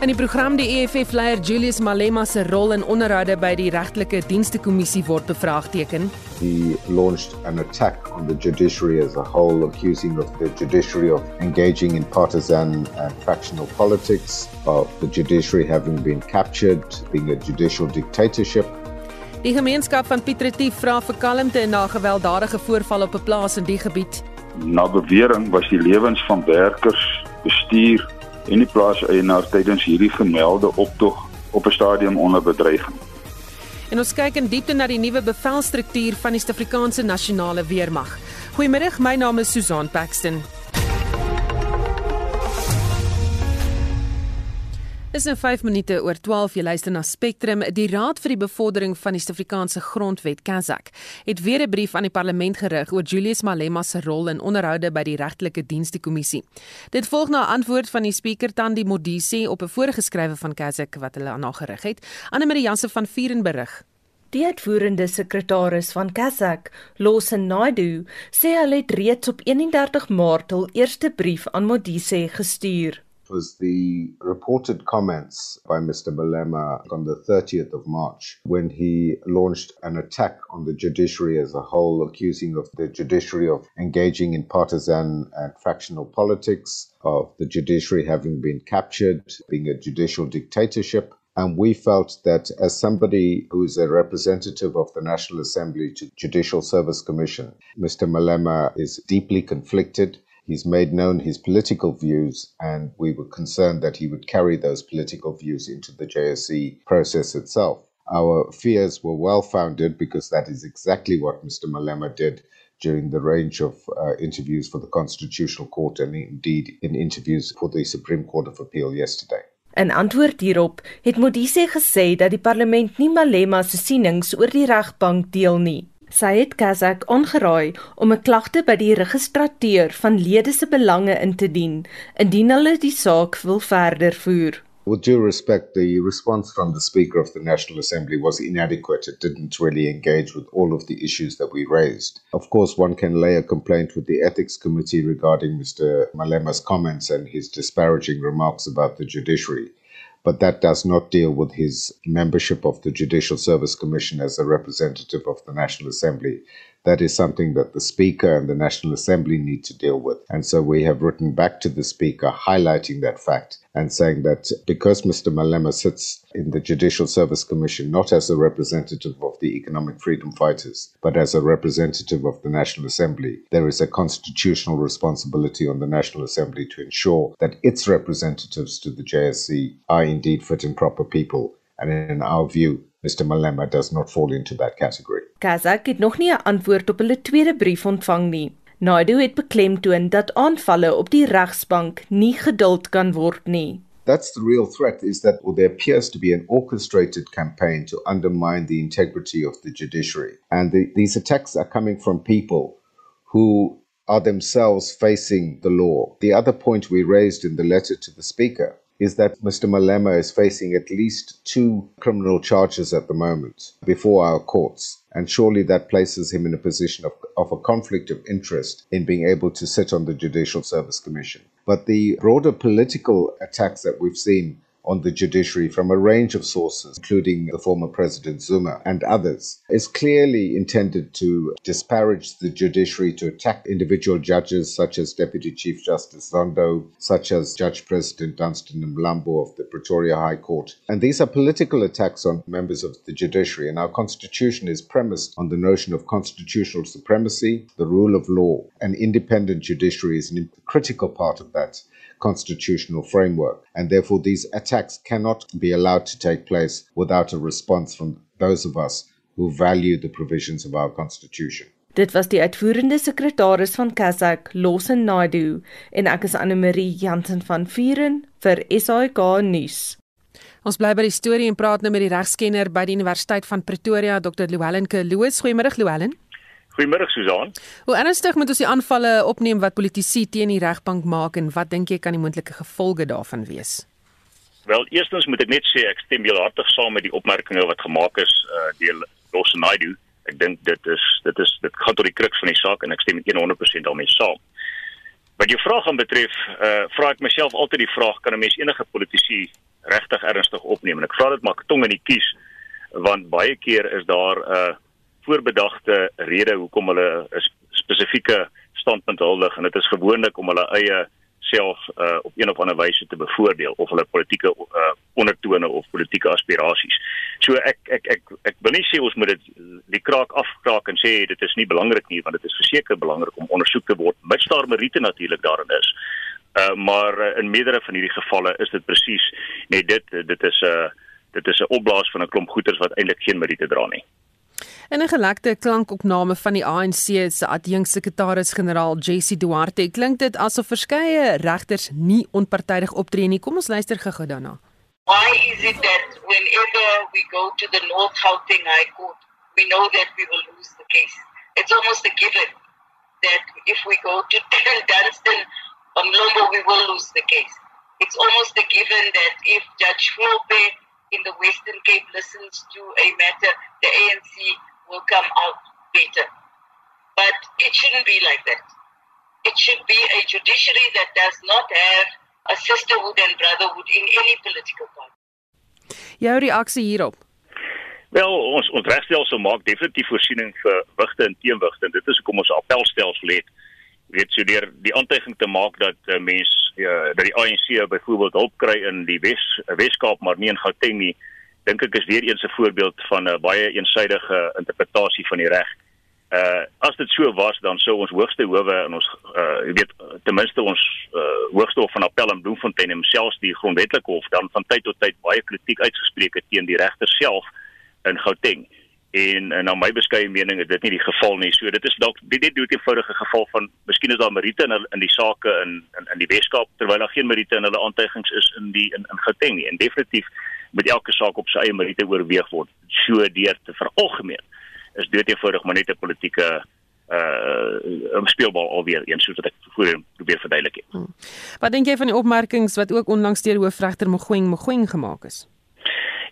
In die program die EFF leier Julius Malema se rol in onderhoude by die regtelike dienste kommissie word bevraagteken. He launched an attack on the judiciary as a whole, accusing of the judiciary of engaging in partisan and factional politics, of the judiciary having been captured, being a judicial dictatorship. Die gemeenskap van Piet Retief vra vir kalmte na gewelddadige voorval op 'n plaas in die gebied. Na bewering was die lewens van werkers, bestuur en die plaaseienaar tydens hierdie gemelde optog op 'n stadium onder bedreiging. En ons kyk in diepte na die nuwe bevelstruktuur van die Suid-Afrikaanse Nasionale Weermag. Goeiemiddag, my naam is Susan Paxton. Dis nou 5 minute oor 12 jy luister na Spectrum. Die Raad vir die Bevordering van die Suid-Afrikaanse Grondwet, Kazak, het weer 'n brief aan die parlement gerig oor Julius Malema se rol in onderhoude by die regtelike dienste kommissie. Dit volg na 'n antwoord van die spreker Tandi Modise op 'n voorgeskrewe van Kazak wat hulle aan haar gerig het. Annelie Janse van Vuren berig. Die uitvoerende sekretaris van Kazak, Losen Naidu, sê hy het reeds op 31 Maart hul eerste brief aan Modise gestuur. Was the reported comments by Mr. Malema on the 30th of March when he launched an attack on the judiciary as a whole, accusing of the judiciary of engaging in partisan and factional politics, of the judiciary having been captured, being a judicial dictatorship. And we felt that as somebody who is a representative of the National Assembly to Judicial Service Commission, Mr. Malema is deeply conflicted. He's made known his political views, and we were concerned that he would carry those political views into the JSC process itself. Our fears were well founded because that is exactly what Mr. Malema did during the range of uh, interviews for the Constitutional Court and indeed in interviews for the Supreme Court of Appeal yesterday. In antwoord hierop het Modise gesê dat die parlement nie Malema se sienings oor die regbank deel nie. Het Kazak aangeraai om 'n klagte by die registrateur van lede se belange in te dien indien hulle die saak wil verder voer. With due respect, the response from the Speaker of the National Assembly was inadequate. It didn't really engage with all of the issues that we raised. Of course, one can lay a complaint with the Ethics Committee regarding Mr. Malema's comments and his disparaging remarks about the judiciary. But that does not deal with his membership of the Judicial Service Commission as a representative of the National Assembly. That is something that the Speaker and the National Assembly need to deal with. And so we have written back to the Speaker highlighting that fact and saying that because Mr. Malema sits in the Judicial Service Commission not as a representative of the economic freedom fighters, but as a representative of the National Assembly, there is a constitutional responsibility on the National Assembly to ensure that its representatives to the JSC are indeed fit and proper people. And in our view, Mr Malema does not fall into that category. Kazak het nog nie 'n antwoord op hulle tweede brief ontvang nie. Naidu het beklemtoon dat aanvalle op die regsbank nie geduld kan word nie. That's the real threat is that well, there appears to be an orchestrated campaign to undermine the integrity of the judiciary. And the, these attacks are coming from people who are themselves facing the law. The other point we raised in the letter to the Speaker is that Mr. Malema is facing at least two criminal charges at the moment before our courts. And surely that places him in a position of, of a conflict of interest in being able to sit on the Judicial Service Commission. But the broader political attacks that we've seen on the judiciary from a range of sources, including the former President Zuma and others, is clearly intended to disparage the judiciary, to attack individual judges such as Deputy Chief Justice Zondo, such as Judge President Dunstan Mlambo of the Pretoria High Court. And these are political attacks on members of the judiciary, and our constitution is premised on the notion of constitutional supremacy, the rule of law. An independent judiciary is a critical part of that constitutional framework. And therefore, these attacks cannot be allowed to take place without a response from those of us who value the provisions of our constitution. Dit was die uitvoerende sekretaris van Kazak, Losen Naidu, en ek is Anne Marie Jansen van Vuren vir SAK nuus. Ons bly by die storie en praat nou met die regskenner by die Universiteit van Pretoria, Dr. Llewellyn Kloos. Goeiemôre Llewellyn. Goeiemôre Susan. Hoe ernstig moet ons die aanvalle opneem wat politici teen die regbank maak en wat dink jy kan die moontlike gevolge daarvan wees? Wel, eerstens moet ek net sê ek stem heelhartig saam met die opmerkings wat gemaak is uh, deur Losenaidu. Ek dink dit is dit is dit gaan tot die kruks van die saak en ek stem 100% daarmee saam. Wat jou vraag aan betref, uh, vra ek myself altyd die vraag kan 'n mens enige politisie regtig ernstig opneem en ek vra dit maar tong in die kies want baie keer is daar 'n uh, voorbedagte rede hoekom hulle 'n spesifieke standpunt huldig en dit is gewoonlik om hulle eie self uh, op een of ander wyse te bevoordeel of hulle politieke uh, ondertone of politieke aspirasies. So ek ek ek ek wil nie sê ons moet dit die kraak afkraak en sê dit is nie belangrik nie want dit is verseker belangrik om ondersoek te word mits daar meriete natuurlik daarin is. Uh, maar uh, in meerdere van hierdie gevalle is dit presies net dit dit is 'n uh, dit is 'n opblaas van 'n klomp goeters wat eintlik geen meriete dra nie. In 'n gelekte klankopname van die ANC se adjunksekretaris-generaal Jessie Duarte klink dit asof verskeie regters nie onpartydig optree nie. Kom ons luister gou-gou daarna. Why is it that whenever we go to the North Gauteng High Court, we know that we will lose the case? It's almost a given that if we go to Dunstan, Mlombo, we will lose the case. It's almost a given that if Judge Flope in the Western Cape listens to a matter, the ANC will come out better. But it shouldn't be like that. It should be a judiciary that does not have a sisterhood and brotherhood in any political party. Jou reaksie hierop? Wel, ons ons regstelsel maak definitief voorsiening vir wigte en teenwigte en dit is hoekom ons appelstelsel het. Weet so deur die aantuiging te maak dat uh, mens uh, dat die ANC byvoorbeeld hulp kry in die Wes Weskaap maar nie in Gauteng nie dink ek is weer eens 'n voorbeeld van 'n baie eensydige interpretasie van die reg. Uh as dit so was dan sou ons hoogste howe in ons uh jy weet ten minste ons uh hoogste hof van appel in Bloemfontein en selfs die grondwetlike hof dan van tyd tot tyd baie kritiek uitgespreek het teen die regter self in Gauteng. En, en na my beskeie mening is dit nie die geval nie. So dit is dalk dit dit doet eenvoudige geval van miskien is daar meriete in in die sake in in in die Weskaap terwyl daar geen meriete in hulle aantuigings is in die in in Gauteng nie. En definitief met elke saak op sy eie meriete oorweeg word. So deur te veralgemeen is dit eenvoudig maar net 'n politieke uh 'n speelbal alweer eens soos wat ek voorheen probeer verduidelik het. Hmm. Wat dink jy van die opmerkings wat ook onlangs deur hoofregter Mogoeng Mogoeng gemaak is?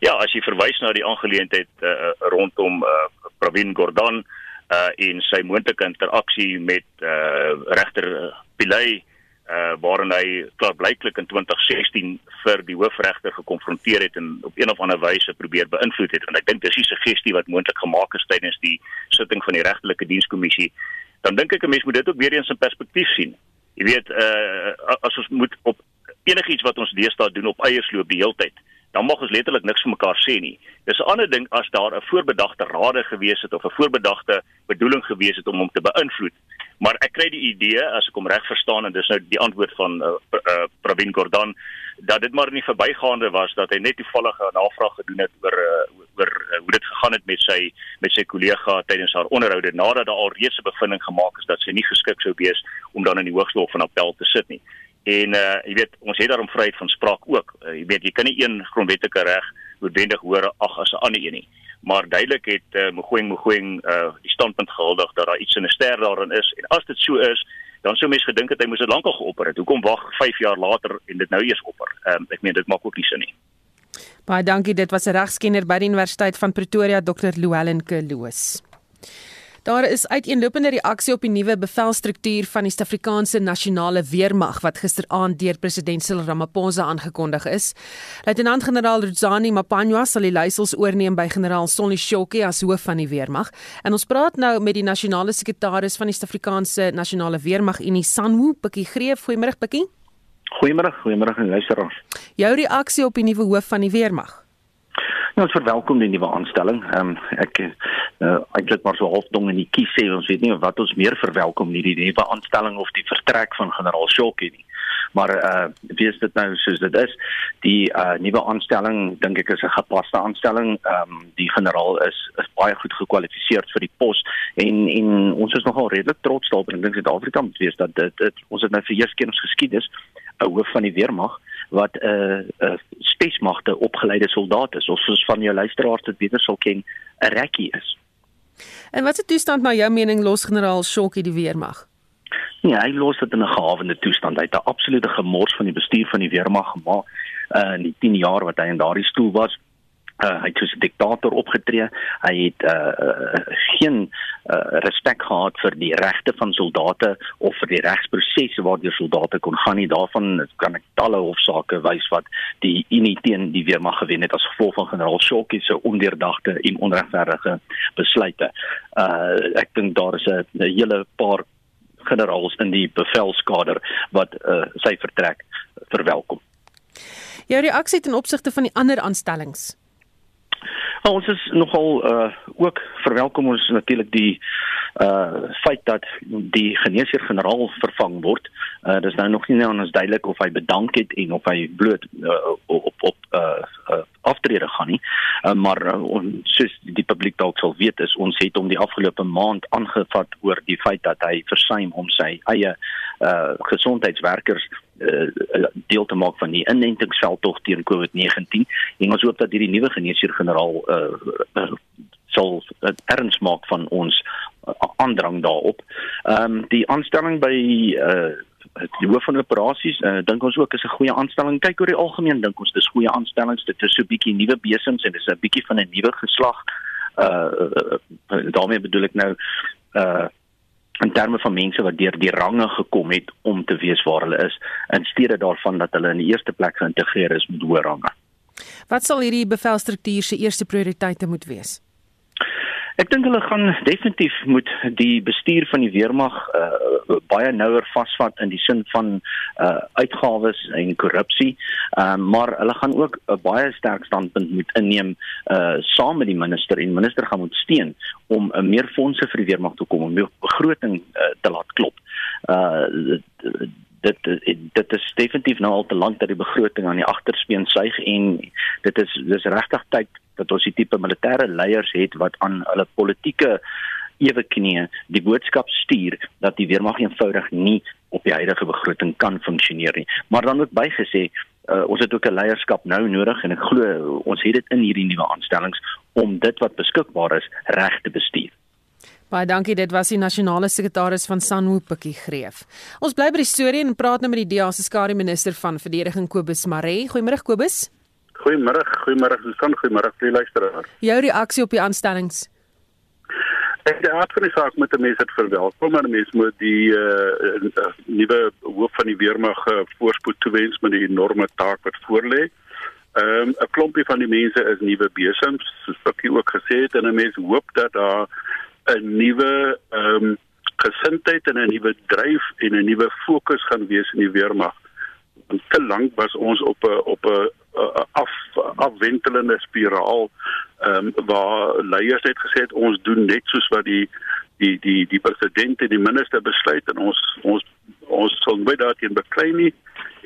Ja, as jy verwys na die aangeleentheid uh, rondom uh, Pravin Gordhan uh in sy moontlike interaksie met uh regter Pillay uh waarin hy klaarblyklik in 2016 vir die hoofregter gekonfronteer het en op een of ander wyse probeer beïnvloed het. En ek dink dis die suggestie wat moontlik gemaak is tydens die sitting van die regtelike dienskommissie. Dan dink ek 'n mens moet dit ook weer eens in perspektief sien. Jy weet uh as ons moet op enigiets wat ons deesdae doen op eiersloop die heeltyd dan mag ons letterlik niks vir mekaar sê nie. Dis 'n ander ding as daar 'n voorbedagte rade gewees het of 'n voorbedagte bedoeling gewees het om hom te beïnvloed. Maar ek kry die idee as ek hom reg verstaan en dis nou die antwoord van uh, uh, Pravin Gordhan dat dit maar nie verbygaande was dat hy net toevallig 'n navraag gedoen het oor uh, oor uh, hoe dit gegaan het met sy met sy kollega tydens haar onderhoude nadat daar al reeds 'n bevinding gemaak is dat sy nie geskik sou wees om dan in die hoogste hof van appel te sit nie. En uh jy weet ons het daarom vryheid van spraak ook. Uh, jy weet jy kan nie een grondwetlike reg noodwendig hoor ag as 'n ander een nie. Maar duidelik het uh, Mogoeng Mogoeng uh die standpunt gehuldig dat daar iets in 'n ster daarin is en as dit so is, dan sou mens gedink het hy moes dit lankal geopper het. Hoekom wag 5 jaar later en dit nou eers opper? Ehm um, ek meen dit maak ook nie sin nie. Baie dankie. Dit was 'n regskenner by die Universiteit van Pretoria, Dr. Louwelen Kloos. Daar is uiteenlopende reaksie op die nuwe bevelstruktuur van die Suid-Afrikaanse Nasionale Weermag wat gisteraand deur president Cyril Ramaphosa aangekondig is. Luitenant-generaal Ruzani Mapanywa sal die leiersels oorneem by generaal Sonny Shoki as hoof van die weermag. En ons praat nou met die nasionale sekretaris van die Suid-Afrikaanse Nasionale Weermag, Unie Sanwu, Pikkie Greef. Goeiemôre Pikkie. Goeiemôre, goeiemôre aan luisteraars. Jou reaksie op die nuwe hoof van die weermag? Ja, ons verwelkom die nuwe aanstelling. Ehm um, ek uh, eintlik maar so halfdong in die kies sê ons weet nie wat ons meer verwelkom nie die nuwe aanstelling of die vertrek van generaal Shokkie nie. Maar uh wie is dit nou soos dit is? Die uh nuwe aanstelling dink ek is 'n gepaste aanstelling. Ehm um, die generaal is is baie goed gekwalifiseer vir die pos en en ons is nogal redelik trots daarop en ek dink Suid-Afrika moet weet dat dit, dit ons het nou vir eers keer ons geskiedenis 'n hoof van die weermag wat 'n uh, uh, spesmagte opgeleide soldaat is of soos van jou luisteraars dit beter sal ken 'n rekkie is. En wat die toestand na jou mening los generaal Shokkie die weermag? Nee, hy los dit in 'n gehawende toestand. Hy het 'n absolute gemors van die bestuur van die weermag gemaak. uh, in die 10 jaar wat hy in daardie stoel was. Uh, hy het soos 'n diktator opgetree. Hy het uh, uh, geen uh, respek gehad vir die regte van soldate of vir die regsprosesse waardeur soldate kon gaan nie. Daarvan kan ek talle hofsaake wys wat die Unie teen die weermag gewen het as gevolg van generaal Shockie se ondeurdagte en onregverdige besluite. Uh, ek dink daar is 'n hele paar generaals in die bevelskader wat uh, sy vertrek verwelkom. Jou reaksie ten opsigte van die ander aanstellings? Nou, ons is nogal uh ook verwelkom ons natuurlik die uh feit dat die geneesheer-generaal vervang word. Uh dis nou nog nie nou ons duidelik of hy bedank het en of hy bloot uh, op op uh, uh aftrede gaan nie. Uh, maar uh, ons soos die publiek dalk sal weet is ons het hom die afgelope maand aangevat oor die feit dat hy versuim om sy eie uh gesondheidswerkers uh, deel te maak van die inentingsveldtog teen COVID-19 en ons hoop dat hierdie nuwe geneesheer-generaal uh, uh, sal erns maak van ons uh, aandrang daarop. Ehm um, die aanstelling by uh die hoof van operasies uh, dink ons ook is 'n goeie aanstelling. Kyk oor die algemeen dink ons dis goeie aanstellings. Dit is so 'n bietjie nuwe besems en dis 'n bietjie van 'n nuwe geslag. Uh, uh, daarmee bedoel ek nou uh in terme van mense wat deur die range gekom het om te weet waar hulle is in steede daarvan dat hulle in die eerste plek geïntegreer is met hoë range. Wat sal hierdie bevelstruktuur se eerste prioriteite moet wees? Ek dink hulle gaan definitief moet die bestuur van die weermag uh, baie nouer vasvat in die sin van uh, uitgawes en korrupsie. Um, maar hulle gaan ook 'n baie sterk standpunt moet inneem uh, saam met die minister en minister gaan moet steun om uh, meer fondse vir die weermag te kom om die begroting uh, te laat klop. Uh, dit dit is definitief nou al te lank dat die begroting aan die agterspeen suig en dit is dis regtig tyd dat ons die tipe militêre leiers het wat aan hulle politieke ewe knie die boodskap stuur dat die weermag eenvoudig nie op die huidige begroting kan funksioneer nie maar dan ook bygesê uh, ons het ook 'n leierskap nou nodig en ek glo ons het dit in hierdie nuwe aanstellings om dit wat beskikbaar is reg te bestuur Baie dankie, dit was die nasionale sekretaris van Sanwu Pikkie Greef. Ons bly by die storie en praat nou met die DA se skare minister van verdediging Kobus Maree. Goeiemôre Kobus. Goeiemôre, goeiemôre Susan, goeiemôre vir die luisteraars. Jou reaksie op die aanstellings? Ek het aard van die saak met die mense het verwelkom, maar mense moet die uh, nuwe hoof van die weermag uh, voorspoed toewens met die enorme taak wat voorlê. Ehm um, 'n klompie van die mense is nuwe besems, soos Pikkie ook gesê het en 'n mens hoop dat daar 'n nuwe ehm um, gesindheid en 'n nuwe dryf en 'n nuwe fokus gaan wees in die weermag. Want te lank was ons op 'n op 'n af afwentelende spiraal ehm um, waar leiers het gesê het, ons doen net soos wat die die die die president en die minister besluit en ons ons ons sal nooit daarteen beklei nie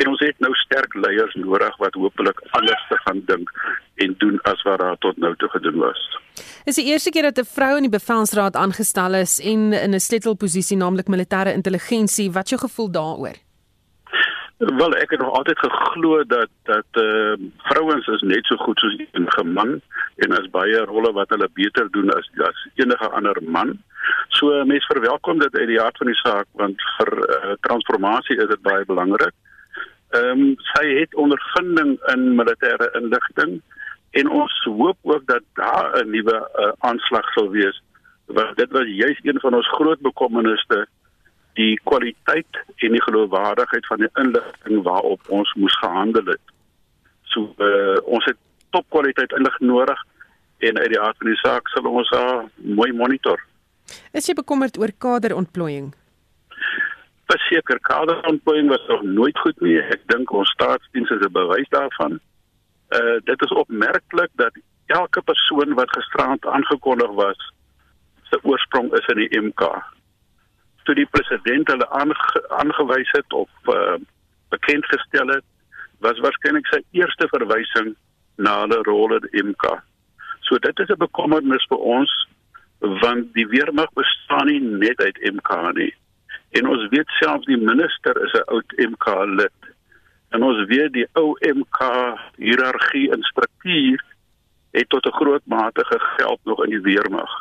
en ons het nou sterk leiers nodig wat hopelik anders te gaan dink en doen as wat daar tot nou toe gedoen was. Is die eerste keer dat 'n vrou in die bevelsraad aangestel is en in 'n sleutelposisie naamlik militêre intelligensie. Wat jou gevoel daaroor? Wel, ek het nog altyd geglo dat dat eh uh, vrouens is net so goed soos 'n geman en as baie rolle wat hulle beter doen as as enige ander man. So mense verwelkom dit uit die hart van die saak want vir uh, transformasie is dit baie belangrik. Ehm um, sy het ondervinding in militêre inligting en ons hoop ook dat daar 'n nuwe uh, aanslag sal wees want dit was juis een van ons groot bekommernisse die kwaliteit en die geloofwaardigheid van die inligting waarop ons moes gehandel het. So uh, ons het topkwaliteit inligting nodig en uit die aard van die saak sal ons haar mooi monitor. Is jy bekommerd oor kaderontplooiing? Verseker kaderontplooiing was nog nooit goed nie. Ek dink ons staatsdiens is 'n bewys daarvan. Uh dit is opmerklik dat elke persoon wat gisterand aangekondig was se oorsprong is in die MK. Toe die president hulle aange, aangewys het of uh bekend gestel het, was waarskynlik sy eerste verwysing na hulle rol in MK. So dit is 'n bekommernis vir ons want die weermag bestaan nie net uit MK nie. En ons weet selfs die minister is 'n oud MK lid. En ons weet die ou MK hiërargie en struktuur het tot 'n groot mate gegeld nog in die weermag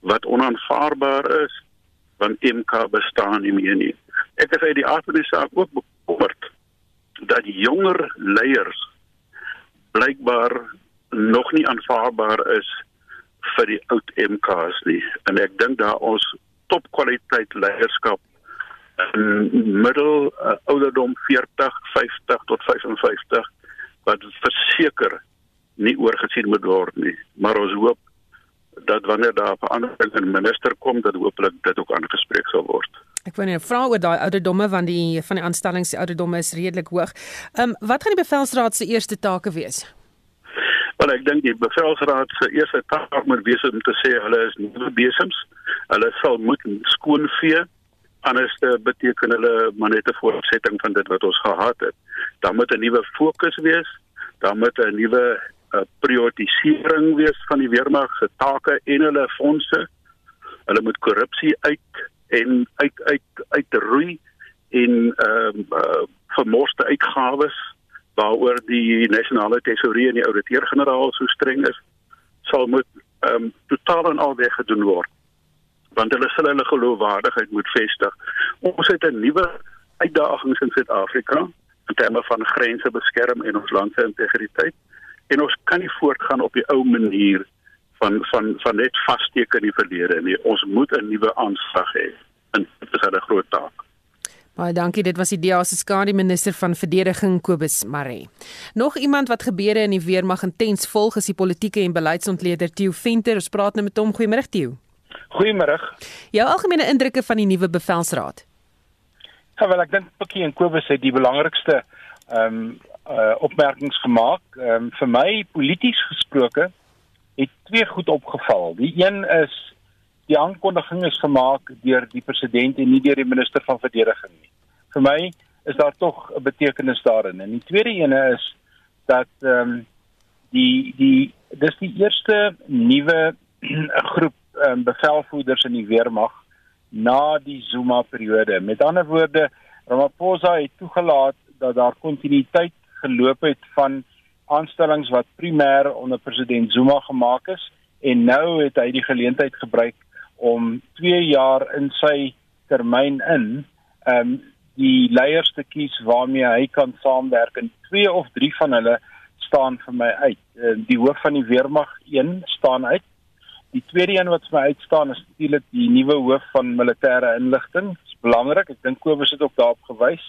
wat onaanvaarbaar is want MK bestaan nie meer nie. Ek is uit die aard van die saak ook bekommerd dat jonger leiers blykbaar nog nie aanvaarbaar is vir die oud MKs nie. En ek dink daar ons topkwaliteit leierskap in middel uh, ouderdom 40, 50 tot 55 wat verseker nie oorgesien moet word nie. Maar ons hoop dat wanneer daar verandering in minister kom dat hopelik dit ook aangespreek sal word. Ek wou net vra oor daai ouderdomme want die van die aanstellings die ouderdomme is redelik hoog. Ehm um, wat gaan die bevelsraad se eerste take wees? Wel ek dink die bevelsraad se eerste taak moet wees om te sê hulle is nuwe besems. Hulle sal moet skoonvee anders beteken hulle maar net 'n voortsetting van dit wat ons gehad het. Dan moet 'n nuwe fokus wees. Dan moet 'n nuwe uh, prioritisering wees van die weermag se take en hulle fondse. Hulle moet korrupsie uit en uit uit uitroei en ehm uh, uh, vermoste uitgawes waaroor die nasionale tesourier en die ouditeur-generaal so streng is sal moet ehm um, totaal en al weg gedoen word want hulle sal hulle geloofwaardigheid moet vestig. Ons het 'n nuwe uitdagings in Suid-Afrika in terme van grense beskerm en ons land se integriteit en ons kan nie voortgaan op die ou manier van van van net vassteek in die verlede nie. Ons moet 'n nuwe aanslag hê. En dit is 'n groot taak. Baie dankie. Dit was die DA se skadu minister van verdediging Kobus Maree. Nog iemand wat gebeure in die weermag intens volg is die politieke en beleidsontleder Theo Venter. Ons praat nou met hom. Goeiemôre Theo. Goeiemôre. Jou algemene indrukke van die nuwe bevelsraad? Ja, wel ek dink Pikkie en Kobus het die belangrikste ehm um, uh, opmerkings gemaak. Ehm um, vir my polities gesproke het twee goed opgeval. Die een is die aankondiging is gemaak deur die president en nie deur die minister van verdediging nie. Vir my is daar tog 'n betekenis daarin. En die tweede ene is dat ehm um, die die dis die eerste nuwe groep um, bevelvoerders in die weermag na die Zuma periode. Met ander woorde, Ramaphosa het toegelaat dat daar kontinuïteit geloop het van aanstellings wat primêr onder president Zuma gemaak is en nou het hy die geleentheid gebruik om 2 jaar in sy termyn in um die leiers te kies waarmee hy kan saamwerk en twee of drie van hulle staan vir my uit. Uh, die hoof van die weermag 1 staan uit Die tweede een wat vir my uitstaan is natuurlik die nuwe hoof van militêre inligting. Dit is belangrik. Ek dink Kobus het ook daarop gewys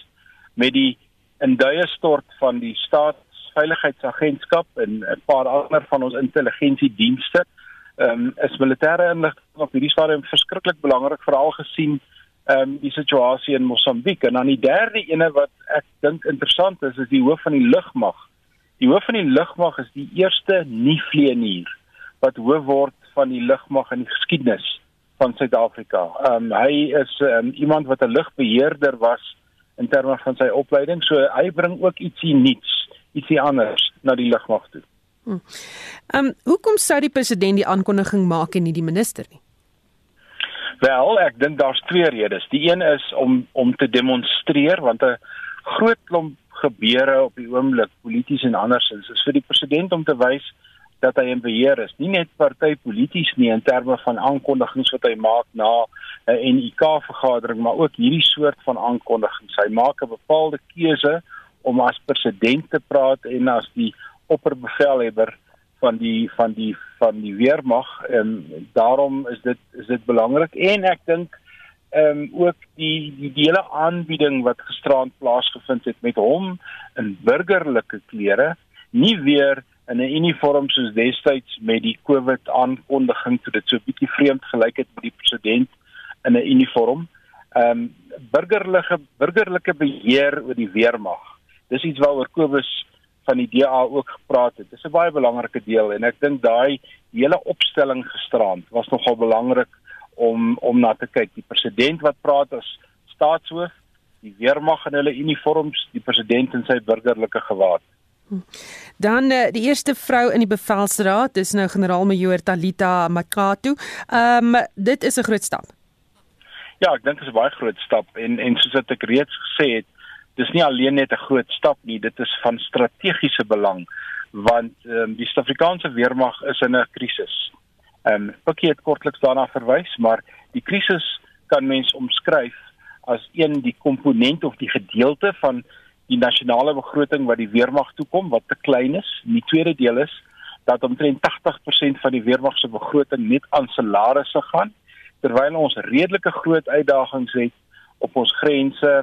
met die induie stort van die staatsveiligheidsagentskap en 'n paar ander van ons intelligensiedienste. Ehm um, is militêre inligting op hierdie stadium verskriklik belangrik veral gesien ehm um, die situasie in Mosambiek en dan die derde ene wat ek dink interessant is is die hoof van die lugmag. Die hoof van die lugmag is die eerste nie vlieënier wat hoof word van die lugmag in die geskiedenis van Suid-Afrika. Ehm um, hy is um, iemand wat 'n lugbeheerder was in terme van sy opleiding, so hy bring ook ietsie nuuts, ietsie anders na die lugmag toe. Hm. Ehm um, hoekom sou die president die aankondiging maak en nie die minister nie? Wel, ek dink daar's twee redes. Die een is om om te demonstreer want 'n groot klomp gebeure op die oomblik polities en andersins is vir die president om te wys dat hy in beheer is, nie net partypolities nie in terme van aankondigings wat hy maak na 'n NIK vergadering, maar ook hierdie soort van aankondigings. Hy maak 'n bepaalde keuse om as president te praat en as die opperbevelhebber van die van die van die weermag en daarom is dit is dit belangrik en ek dink ehm um, ook die die hele aanbieding wat gisterand plaasgevind het met hom in burgerlike klere nie weer in 'n uniform soos destyds met die COVID aankondiging toe dit so bietjie vreemd gelyk het met die president in 'n uniform. Ehm um, burgerlike burgerlike beheer oor die weermag. Dis iets waaroor Kobus van die DA ook gepraat het. Dis 'n baie belangrike deel en ek dink daai hele opstelling gisterand was nogal belangrik om om na te kyk. Die president wat praat as staatshoof, die weermag in hulle uniforms, die president in sy burgerlike gewaad. Dan uh, die eerste vrou in die bevelsraad, dis nou generaal-majoor Talita Makatu. Ehm um, dit is 'n groot stap. Ja, ek dink dit is 'n baie groot stap en en soos wat ek reeds gesê het, dis nie alleen net 'n groot stap nie, dit is van strategiese belang want ehm um, die Suid-Afrikaanse weermag is in 'n krisis. Ehm um, Pikkie het kortliks daarna verwys, maar die krisis kan mens omskryf as een die komponent of die gedeelte van die nasionale begroting wat die weermag toekom wat te klein is. Die tweede deel is dat omtrent 80% van die weermag se begroting net aan salarisse gaan terwyl ons redelike groot uitdagings het op ons grense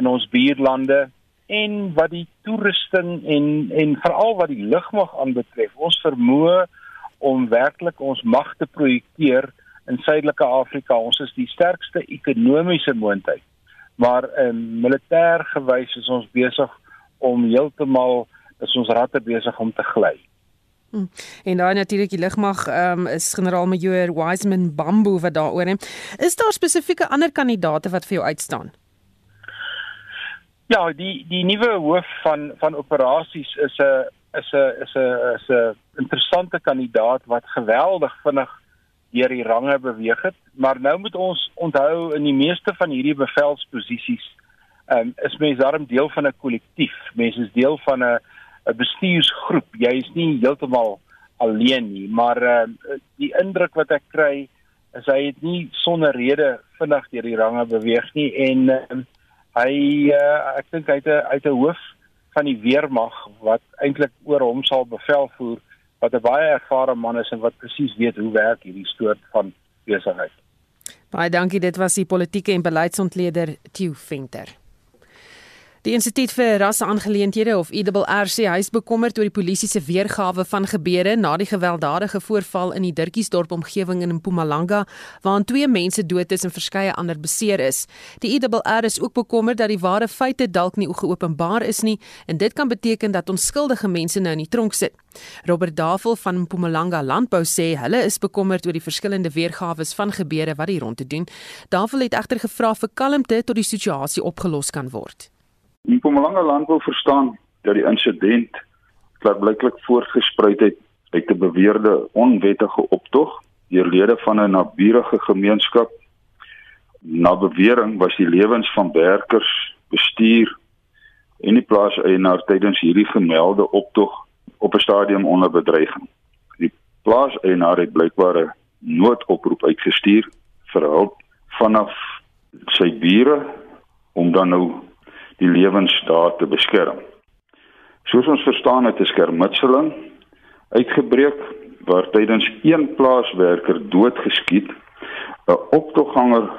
in ons buurlande en wat die toerusting en en veral wat die lugmag aanbetref ons vermoë om werklik ons mag te projekteer in Suidelike Afrika ons is die sterkste ekonomiese moondheid maar in militêr gewys is ons besig om heeltemal is ons ratte besig om te gly. Hmm. En dan natuurlik die lugmag um, is generaal majoor Wiseman Bambo wat daaroor neem. Is daar spesifieke ander kandidate wat vir jou uitstaan? Ja, die die nuwe hoof van van operasies is 'n is 'n is 'n is 'n interessante kandidaat wat geweldig vinnig deur die range beweeg het, maar nou moet ons onthou in die meeste van hierdie bevelsposisies um, is mense daarom deel van 'n kollektief. Mense is deel van 'n 'n bestuursgroep. Jy is nie heeltemal alleen nie, maar uh, die indruk wat ek kry is hy het nie sonder rede vinnig deur die range beweeg nie en uh, hy uh, ek dink hy het 'n uit 'n hoof van die weermag wat eintlik oor hom sal bevel voer wat 'n baie ervare man is en wat presies weet hoe werk hierdie soort van besigheid. Baie dankie, dit was die politieke en beleidsontleder Theo Venter. Die Instituut vir Rasseaangeleenthede of IWRC huis bekommerd oor die polisie se weergawe van gebeure na die gewelddadige voorval in die Dirkiesdorp omgewing in Mpumalanga waarin twee mense dood is en verskeie ander beseer is. Die IWR is ook bekommerd dat die ware feite dalk nie geopenbaar is nie en dit kan beteken dat onskuldige mense nou in die tronk sit. Robert Davel van Mpumalanga Landbou sê hulle is bekommerd oor die verskillende weergawe van gebeure wat hier rond te doen. Davel het egter gevra vir kalmte tot die situasie opgelos kan word. Mpumalanga landbou verstaan dat die insident klaarblyklik voortgespruit het uit 'n beweerde onwettige optog deur lede van 'n naburige gemeenskap. Na bewering was die lewens van werkers, bestuur en die plaaseienaar tydens hierdie gemelde optog op 'n stadium onder bedreiging. Die plaaseienaar het blykbaar 'n noodoproep uitgestuur vir hulp vanaf sy bure om dan nou die lewens daar te beskerm. Soos ons verstaan het 'n skermutseling uitgebreek waar tydens een plaaswerker doodgeskiet 'n optogganger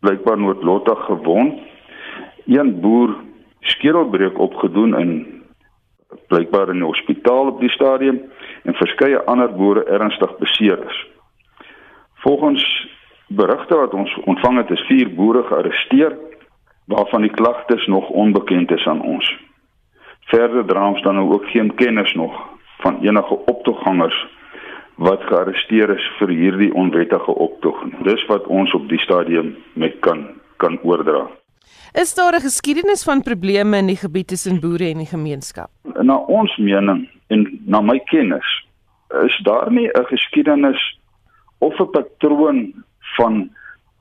blykbaar noodlottig gewond, een boer skedelbreuk opgedoen in blykbaar in 'n hospitaal op die stadium en verskeie ander boere ernstig beseer is. Volgens berigte wat ons ontvang het, is vier boere gearresteer waarvan die klagtes nog onbekend is aan ons. Verder dra ons dan nou ook geen kennis nog van enige optoggangers wat gearresteer is vir hierdie onwettige optog. Dis wat ons op die stadium met kan kan oordra. Is daar 'n geskiedenis van probleme in die gebied tussen boere en die gemeenskap? Na ons mening en na my kennis is daar nie 'n geskiedenis of 'n patroon van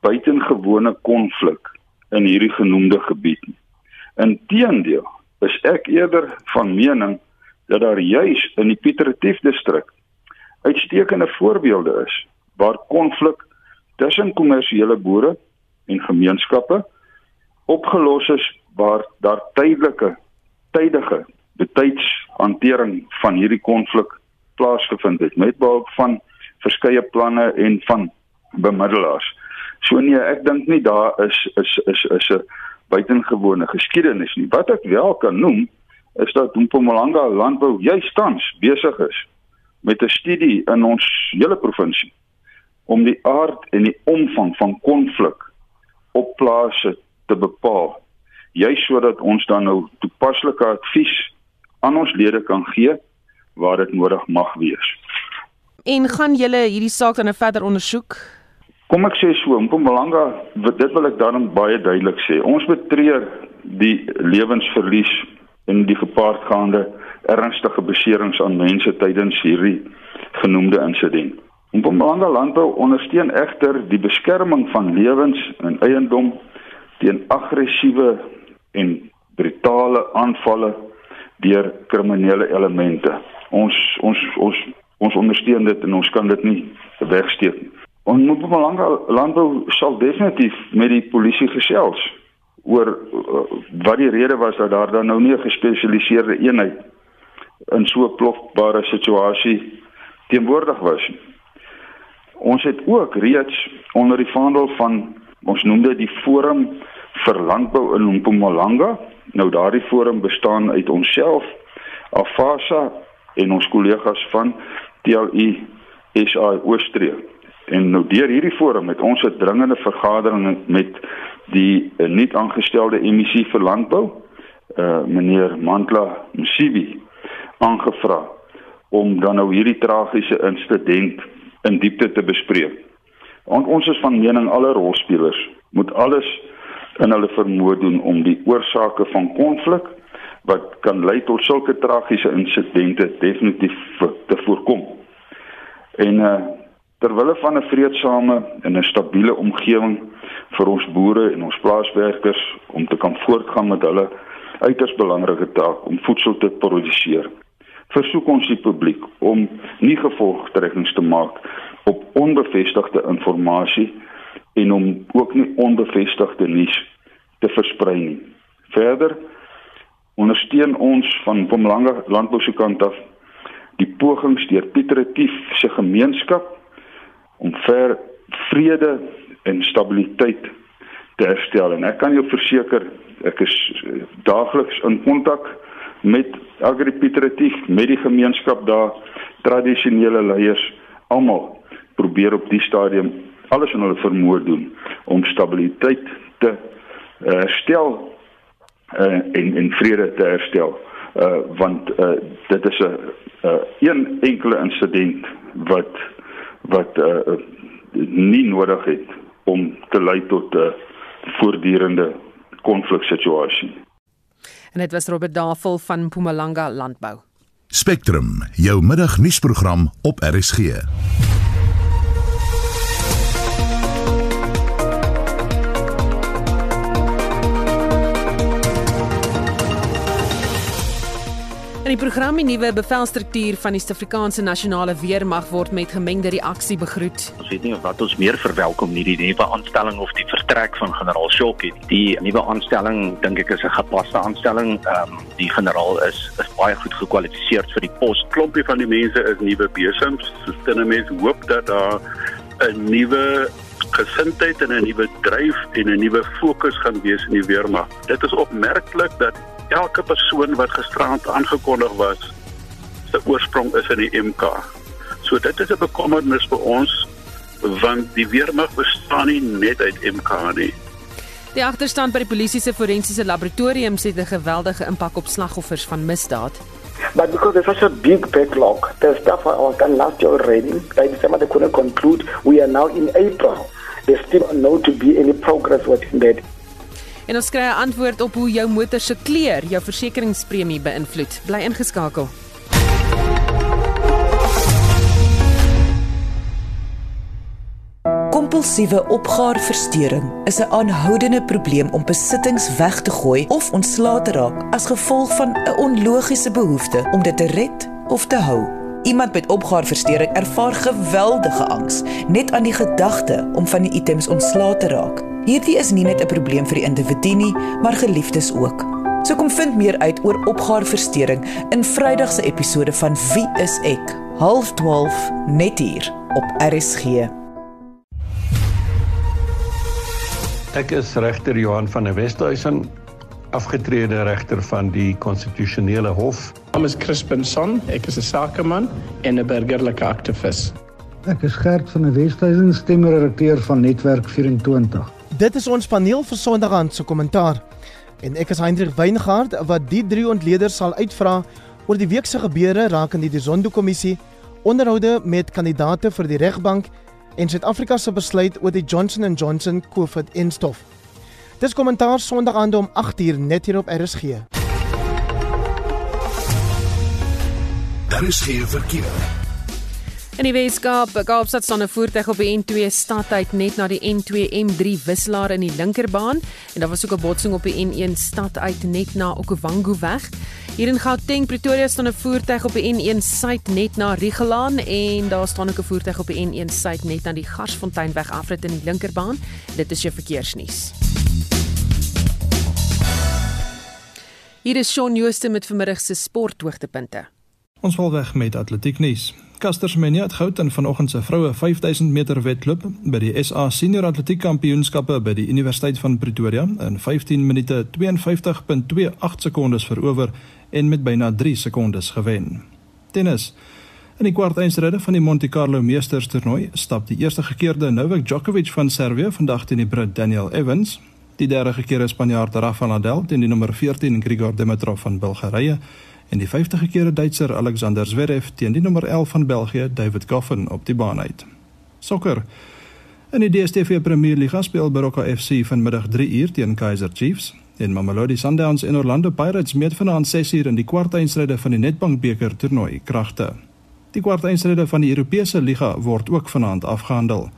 buitengewone konflik in hierdie genoemde gebied nie. Inteendeel, is ek eerder van mening dat daar juis in die Piet Retief distrik uitstekende voorbeelde is waar konflik tussen kommersiële boere en gemeenskappe opgelos is waar daar tydelike tydige betydshantering van hierdie konflik plaasgevind het met behulp van verskeie planne en van bemiddelaars. So nee, ek dink nie daar is is is is 'n buitengewone geskiedenis nie. Wat ek wel kan noem is dat Mpumalanga landbou juist tans besig is met 'n studie in ons hele provinsie om die aard en die omvang van konflik op plase te bepaal. Juist sodat ons dan nou toepaslike advies aan ons lede kan gee waar dit nodig mag wees. En gaan julle hierdie saak dan nou verder ondersoek? Kom ek sê so, Mpumalanga, dit wil ek daarom baie duidelik sê. Ons betreur die lewensverlies en die gepaardgaande ernstige beserings aan mense tydens hierdie genoemde insident. Mpumalanga landbou ondersteun egter die beskerming van lewens en eiendom teen aggressiewe en brutale aanvalle deur kriminele elemente. Ons ons ons ons ondersteun dit en ons kan dit nie wegsteek nie. Ons moet belangrike landbou sal definitief met die polisie gesels oor uh, wat die rede was dat daar dan nou nie 'n gespesialiseerde eenheid in so 'n plofbare situasie teenwoordig was nie. Ons het ook reeds onder die vaandel van ons noem dit die Forum vir Landbou in Mpumalanga. Nou daardie forum bestaan uit onsself, Afasa en ons kollegas van TLI SA Oostreek. En nou deur hierdie forum het ons 'n dringende vergadering met die uh, nuut aangestelde emissie vir landbou, uh meneer Mantla Msibi aangevra om dan nou hierdie tragiese insident in diepte te bespreek. Want ons is van mening alle rolspelers moet alles in hulle vermoë doen om die oorsake van konflik wat kan lei tot sulke tragiese insidente definitief te voorkom. En uh terwyl van 'n vreedsame en 'n stabiele omgewing vir ons boere en ons plaaswerkers om te kan voortgaan met hulle uiters belangrike taak om voedsel te produseer. Versoek ons die publiek om nie gevolgtrekkings te maak op onbevestigde inligting en om ook nie onbevestigde nuus te versprei nie. Verder ondersteun ons van Pomlanga landbou se kant af die pogings deur Pieter Retief se gemeenskap om ver vrede en stabiliteit te herstel. En ek kan jou verseker ek is eh, daagliks in kontak met Agri Pieter Retief met die gemeenskap daar tradisionele leiers almal probeer op die stadium alles in hulle vermoë doen om stabiliteit te herstel uh, en en vrede te herstel. Uh, want uh, dit is 'n uh, een enkele insident wat wat uh, nie nodig het om te lei tot 'n uh, voortdurende konfliksituasie. En dit was Robert Davel van Mpumalanga Landbou. Spectrum, jou middagnuusprogram op RSG. In die program die nuwe bevelstruktuur van die Suid-Afrikaanse nasionale weermag word met gemengde reaksie begroet. Ons weet nie of wat ons meer verwelkom nie, die nuwe aanstelling of die vertrek van generaal Shokkie. Die nuwe aanstelling dink ek is 'n gepaste aanstelling. Ehm um, die generaal is is baie goed gekwalifiseer vir die pos. Klompie van die mense is nuwe besems. So stemme mense hoop dat daar 'n nuwe gesindheid en 'n nuwe dryf en 'n nuwe fokus gaan wees in die weermag. Dit is opmerklik dat elke persoon wat gisterand aangekondig was se oorsprong is in die MK. So dit is 'n bekommernis vir ons want die weermag bestaan nie net uit MK nie. Die agterstand by die polisie se forensiese laboratorium sê 'n geweldige impak op slagoffers van misdaad. But because there's such a big backlog, the stuff I was done last year already, by December they couldn't conclude. We are now in April. There's still no to be any progress within that. En ons kry 'n antwoord op hoe jou motor se kleur jou versekeringspremie beïnvloed. Bly ingeskakel. Kompulsiewe opgaarversteuring is 'n aanhoudende probleem om besittings weg te gooi of ontslae te raak as gevolg van 'n onlogiese behoefte om dit te red of te hou. Iemand met opgaarversteuring ervaar geweldige angs net aan die gedagte om van die items ontslae te raak. Hierdie is nie net 'n probleem vir die individu nie, maar geliefdes ook. So kom vind meer uit oor opgaarversteuring in Vrydag se episode van Wie is ek? 12:30 net hier op RSG. Ek is regter Johan van der Westhuizen, afgetrede regter van die konstitusionele hof. My naam is Crispin Son, ek is 'n sakeman en 'n burgerlike aktivis. Ek is Gert van der Westhuizen, stemredakteur van Netwerk 24. Dit is ons paneel vir Sondag aan se kommentaar. En ek is Hendrik Weingard wat die drie ontleeders sal uitvra oor die week se gebeure rakende die Zondo-kommissie, onderhoude met kandidate vir die regbank en Suid-Afrika se besluit oor die Johnson & Johnson COVID-instof. Dis kommentaar Sondag aand om 8uur net hier op RSG. Daar is geen verkeer. In die Weskaap, Kaapstad staan 'n voertuig op die N2 stadtyd net na die N2 M3 wisselaar in die linkerbaan en daar was ook 'n botsing op die N1 stadtyd net na Okavango weg. Hier in Gauteng, Pretoria staan 'n voertuig op die N1 suid net na Rigelaan en daar staan ook 'n voertuig op die N1 suid net na die Garsfonteinweg afrit in die linkerbaan. Dit is jou verkeersnuus. Hier is Shaun Jooste met vanmiddag se sporthoogtepunte. Ons val weg met atletiek nuus. Caster Semenya het goud in vanoggend se vroue 5000 meter wedloop by die SA Senior Atletiek Kampioenskappe by die Universiteit van Pretoria in 15 minute 52.28 sekondes verower en met byna 3 sekondes gewen. Tennis. In die kwartfinale van die Monte Carlo Meesters toernooi stap die eerste gekeerde Novak Djokovic van Servië vandag teen die Brit Daniel Evans Die derde gekeerde Spanjaard Rafael Nadal teen die nommer 14 Grigor Dimitrov van Bulgarië en die 50 gekeerde Duitser Alexander Zverev teen die nommer 11 van België David Goffin op die baan uit. Sokker. In die DStv Premier Liga speel Baroka FC vanmiddag 3 uur teen Kaizer Chiefs en Mamelodi Sundowns en Orlando Pirates meet vanaand 6 uur in die kwartfinale van die Nedbank beker toernooi kragte. Die kwartfinale van die Europese Liga word ook vanaand afgehandel.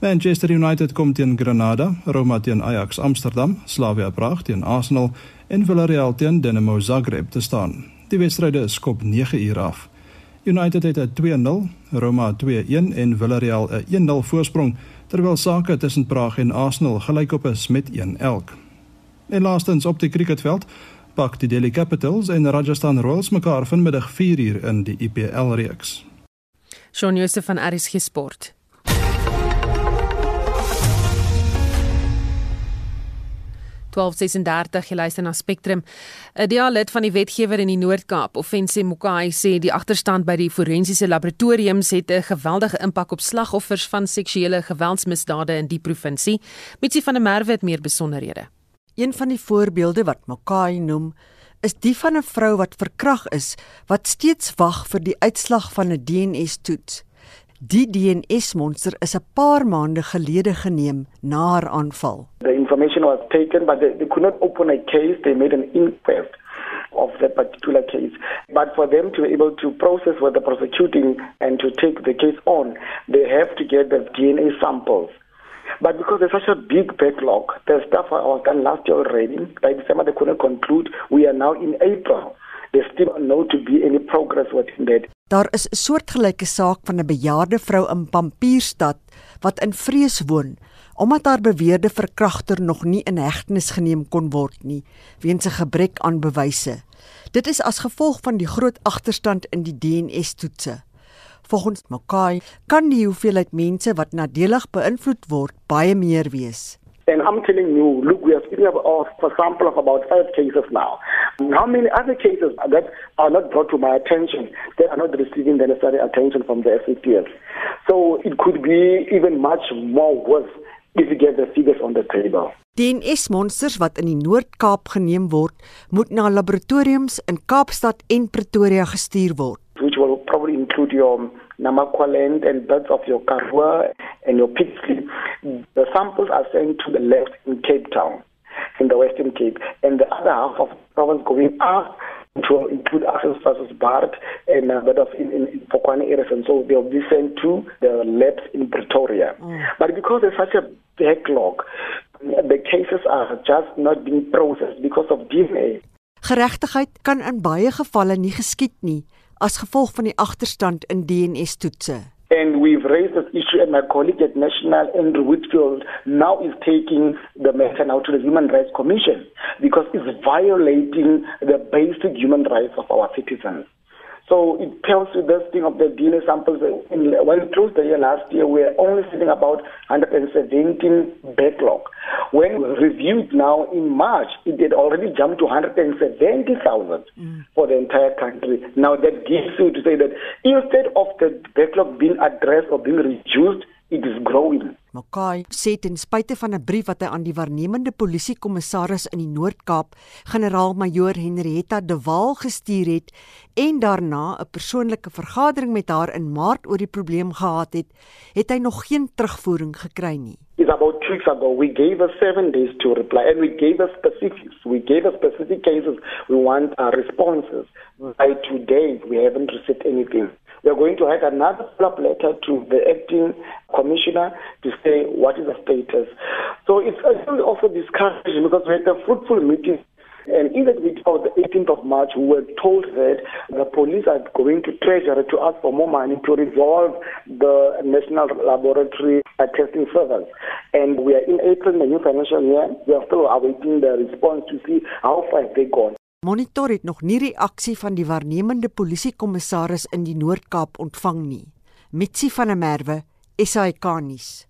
Manchester United kom teen Granada, Roma teen Ajax Amsterdam, Slavia Praag teen Arsenal en Villarreal teen Dinamo Zagreb te staan. Die wedstryde skop 9 uur af. United het 'n 2-0, Roma 2-1 en Villarreal 'n 1-0 voorsprong, terwyl sake tussen Praag en Arsenal gelykop is met 1 elk. En laastens op die cricketveld pak die Delhi Capitals en Rajasthan Royals mekaar vanmiddag 4 uur in die IPL reeks. Shaun Jooste van RSG Sport. 1236 jy luister na Spectrum. 'n Dialid van die wetgewer in die Noord-Kaap, Offensie Mokai, sê die agterstand by die forensiese laboratoriums het 'n geweldige impak op slagoffers van seksuele geweldsmisdade in die provinsie. Mitsi van der Merwe het meer besonderhede. Een van die voorbeelde wat Mokai noem, is die van 'n vrou wat verkrag is wat steeds wag vir die uitslag van 'n DNA-toets. Die DNS-monster is 'n paar maande gelede geneem na haar aanval. The information was taken but they, they could not open a case. They made an inquest of that particular case. But for them to be able to process what they're prosecuting and to take the case on, they have to get the DNA samples. But because there's such a big backlog, the stuff was done last year already. By December, they couldn't conclude. We are now in April. There's still not to be any progress within that. Daar is 'n soortgelyke saak van 'n bejaarde vrou in Pampierstad wat in vrees woon omdat haar beweerde verkragter nog nie in hegtenis geneem kon word nie weens 'n gebrek aan bewyse. Dit is as gevolg van die groot agterstand in die DNA-toetse. Volgens Makai kan die hoeveelheid mense wat nadelig beïnvloed word baie meer wees. And I'm telling you, look, we are speaking about, for example, of about five cases now. How many other cases that are not brought to my attention that are not receiving the necessary attention from the SAPS? So it could be even much more worse if you get the figures on the table. DNS monsters wat in die Noord-Kaap geneem word, moet na laboratoriums in Kaapstad en Pretoria gestuur word. Your Namakwaland and birds of your Karoo and your Pixley. The samples are sent to the lab in Cape Town, in the Western Cape, and the other half of the province going up to include access versus Bart and a bit of in, in, in Pokwane areas, and so they'll be sent to the labs in Pretoria. Mm. But because there's such a backlog, the cases are just not being processed because of DNA. Geregtigheid kan in baie gevalle nie geskied nie as gevolg van die agterstand in DNS-toetse. And we've raised this issue and my colleague at National Andrew Whitfield now is taking the matter now to the Human Rights Commission because it's violating the basic human rights of our citizens. So it tells you this thing of the DNA samples. In, when we closed the year last year, we were only sitting about 117 backlog. When reviewed now in March, it had already jumped to 170,000 mm. for the entire country. Now that gives you to say that instead of the backlog being addressed or being reduced, it is growing. Makai sê ten spyte van 'n brief wat hy aan die waarnemende polisiekommissaris in die Noord-Kaap, generaal-majoor Henrietta de Waal gestuur het en daarna 'n persoonlike vergadering met haar in Maart oor die probleem gehad het, het hy nog geen terugvoering gekry nie. It's about two weeks ago. We gave us seven days to reply, and we gave us specifics. We gave us specific cases. We want our responses. By today, we haven't received anything. We are going to write another follow-up letter to the acting commissioner to say what is the status. So it's also discouraging because we had a fruitful meeting and in that meeting of the 18th of March, we were told that the police are going to Treasury to ask for more money to resolve the National Laboratory testing servers. And we are in April, the new financial year. We are still awaiting the response to see how far they gone. Monitor het nog nie reaksie van die waarnemende polisiekommissaris in die Noord-Kaap ontvang nie. Mitsi van der Merwe, SAK nuus.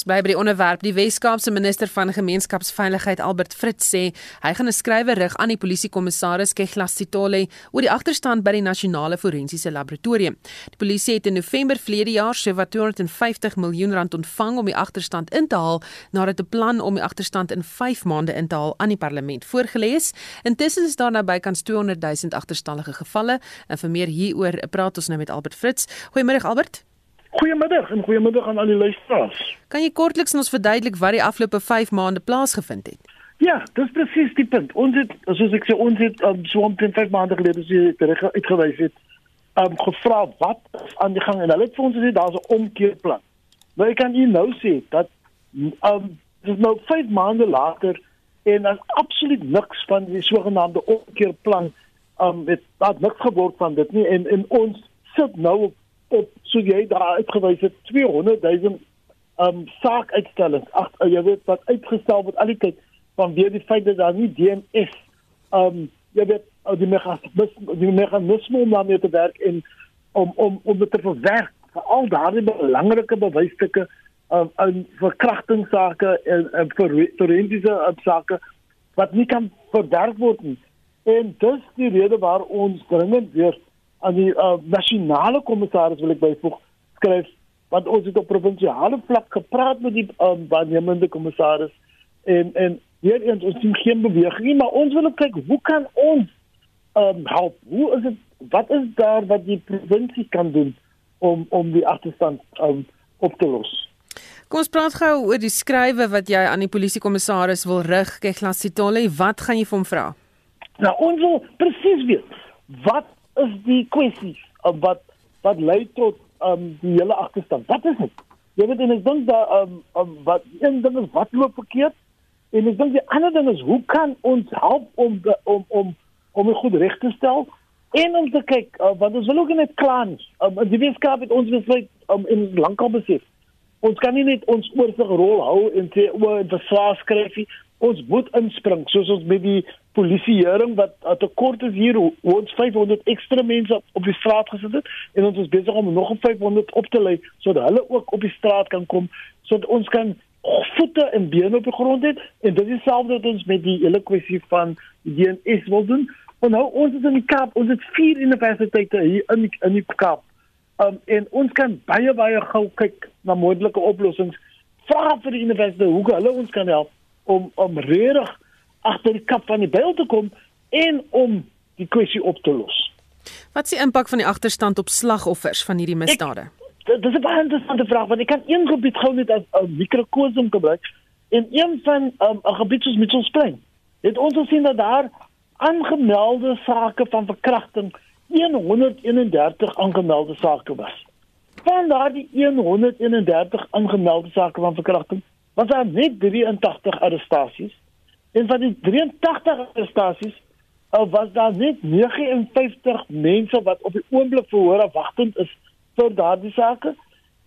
Ons bly by die onderwerp. Die Wes-Kaapse minister van Gemeenskapsveiligheid, Albert Fritz, sê hy gaan 'n skrywe rig aan die polisiekommissaris Keglas Sitole oor die agterstand by die nasionale forensiese laboratorium. Die polisie het in November verlede jaar sowat 250 miljoen rand ontvang om die agterstand in te haal nadat 'n plan om die agterstand in 5 maande in te haal aan die parlement voorgelê is. Intussen is daar nou bykans 200 000 agterstallige gevalle. En vir meer hieroor praat ons nou met Albert Fritz. Goeiemôre Albert. Goeiemiddag en goeiemiddag aan al die luisteraars. Kan jy kortliks ons verduidelik wat die afgelope 5 maande plaasgevind het? Ja, dis presies die punt. Ons het soos ek sê ons het um, so omtrent 5 maande gelede as jy reg uitgewys het, um gevra wat aan die gang en hulle het vir ons gesê daar's 'n omkeerplan. Nou ek kan u nou sê dat um dis nou 5 maande later en daar's absoluut niks van die sogenaamde omkeerplan um dit het niks geword van dit nie en en ons sit nou op op so jy daar uitgewys het 200 000 um saakuitstellings. Ag jy weet wat uitgestel word al die tyd vanweer die feit dat daar nie DNS um jy weet die mechanisme die mechanisme om daarmee te werk en om om om dit te verwerk vir al daardie belangrike bewysstukke um in verkrachtingssake en, en forensiese sake wat nie kan verwerk word nie. En dis die rede waar ons dringend weer aan die uh, nasionale kommissaris wil ek byvoeg skryf want ons het op provinsiale vlak gepraat met die um, waarnemende kommissaris en en hier eens ons sien geen beweging nie maar ons wil kyk hoe kan ons um, help? Hoe is dit wat is daar wat die provinsie kan doen om om die agterstand um, op te los? Kom ons praat gou oor die skrywe wat jy aan die polisiekommissaris wil rig Keglas Sitole wat gaan jy vir hom vra? Nou ons wil presies weet wat is die kwessies uh, wat wat lei tot um die hele agterstand. Wat is dit? Jy weet en ek dink dat um, um wat een ding is wat loop verkeerd en ek dink die ander ding is hoe kan ons help om de, om om om dit goed reg te stel en om te kyk uh, want ons wil ook net klaar nie. Um, die wetenskap het ons besluit um, in lankal besef. Ons kan nie net ons oorsig rol hou en sê o, dit is swaar skryf nie ons moet inspring soos ons met die polisieering wat tekort is hier ons 500 ekstra mense op die straat gesit het en ons is besig om nog 500 op te lei sodat hulle ook op die straat kan kom sodat ons kan voete en bene op die grond het. En dit is dieselfde wat ons met die hele kwessie van die DNS wil doen. En nou ons is in die Kaap ons het vier universiteite hier in die, in die Kaap. Um, en ons kan baie baie gou kyk na moontlike oplossings. Vra vir die universiteite hoe hulle ons kan help om om regtig agter die kap van die byl te kom en om die kwessie op te los. Wat is die impak van die agterstand op slagoffers van hierdie misdade? Dit is 'n baie interessante vraag want ek kan een gebied gou net as 'n mikrokosm gebruik en een van 'n um, gebied soos Mitchellsplein. Het ons gesien dat daar aangemelde sake van verkrachting 131 aangemelde sake was. Van daardie 131 aangemelde sake van verkrachting was daar net 83 arrestasies en van die 83 arrestasies was daar net 59 mense wat op die oomblik verhoor wagtend is vir daardie sake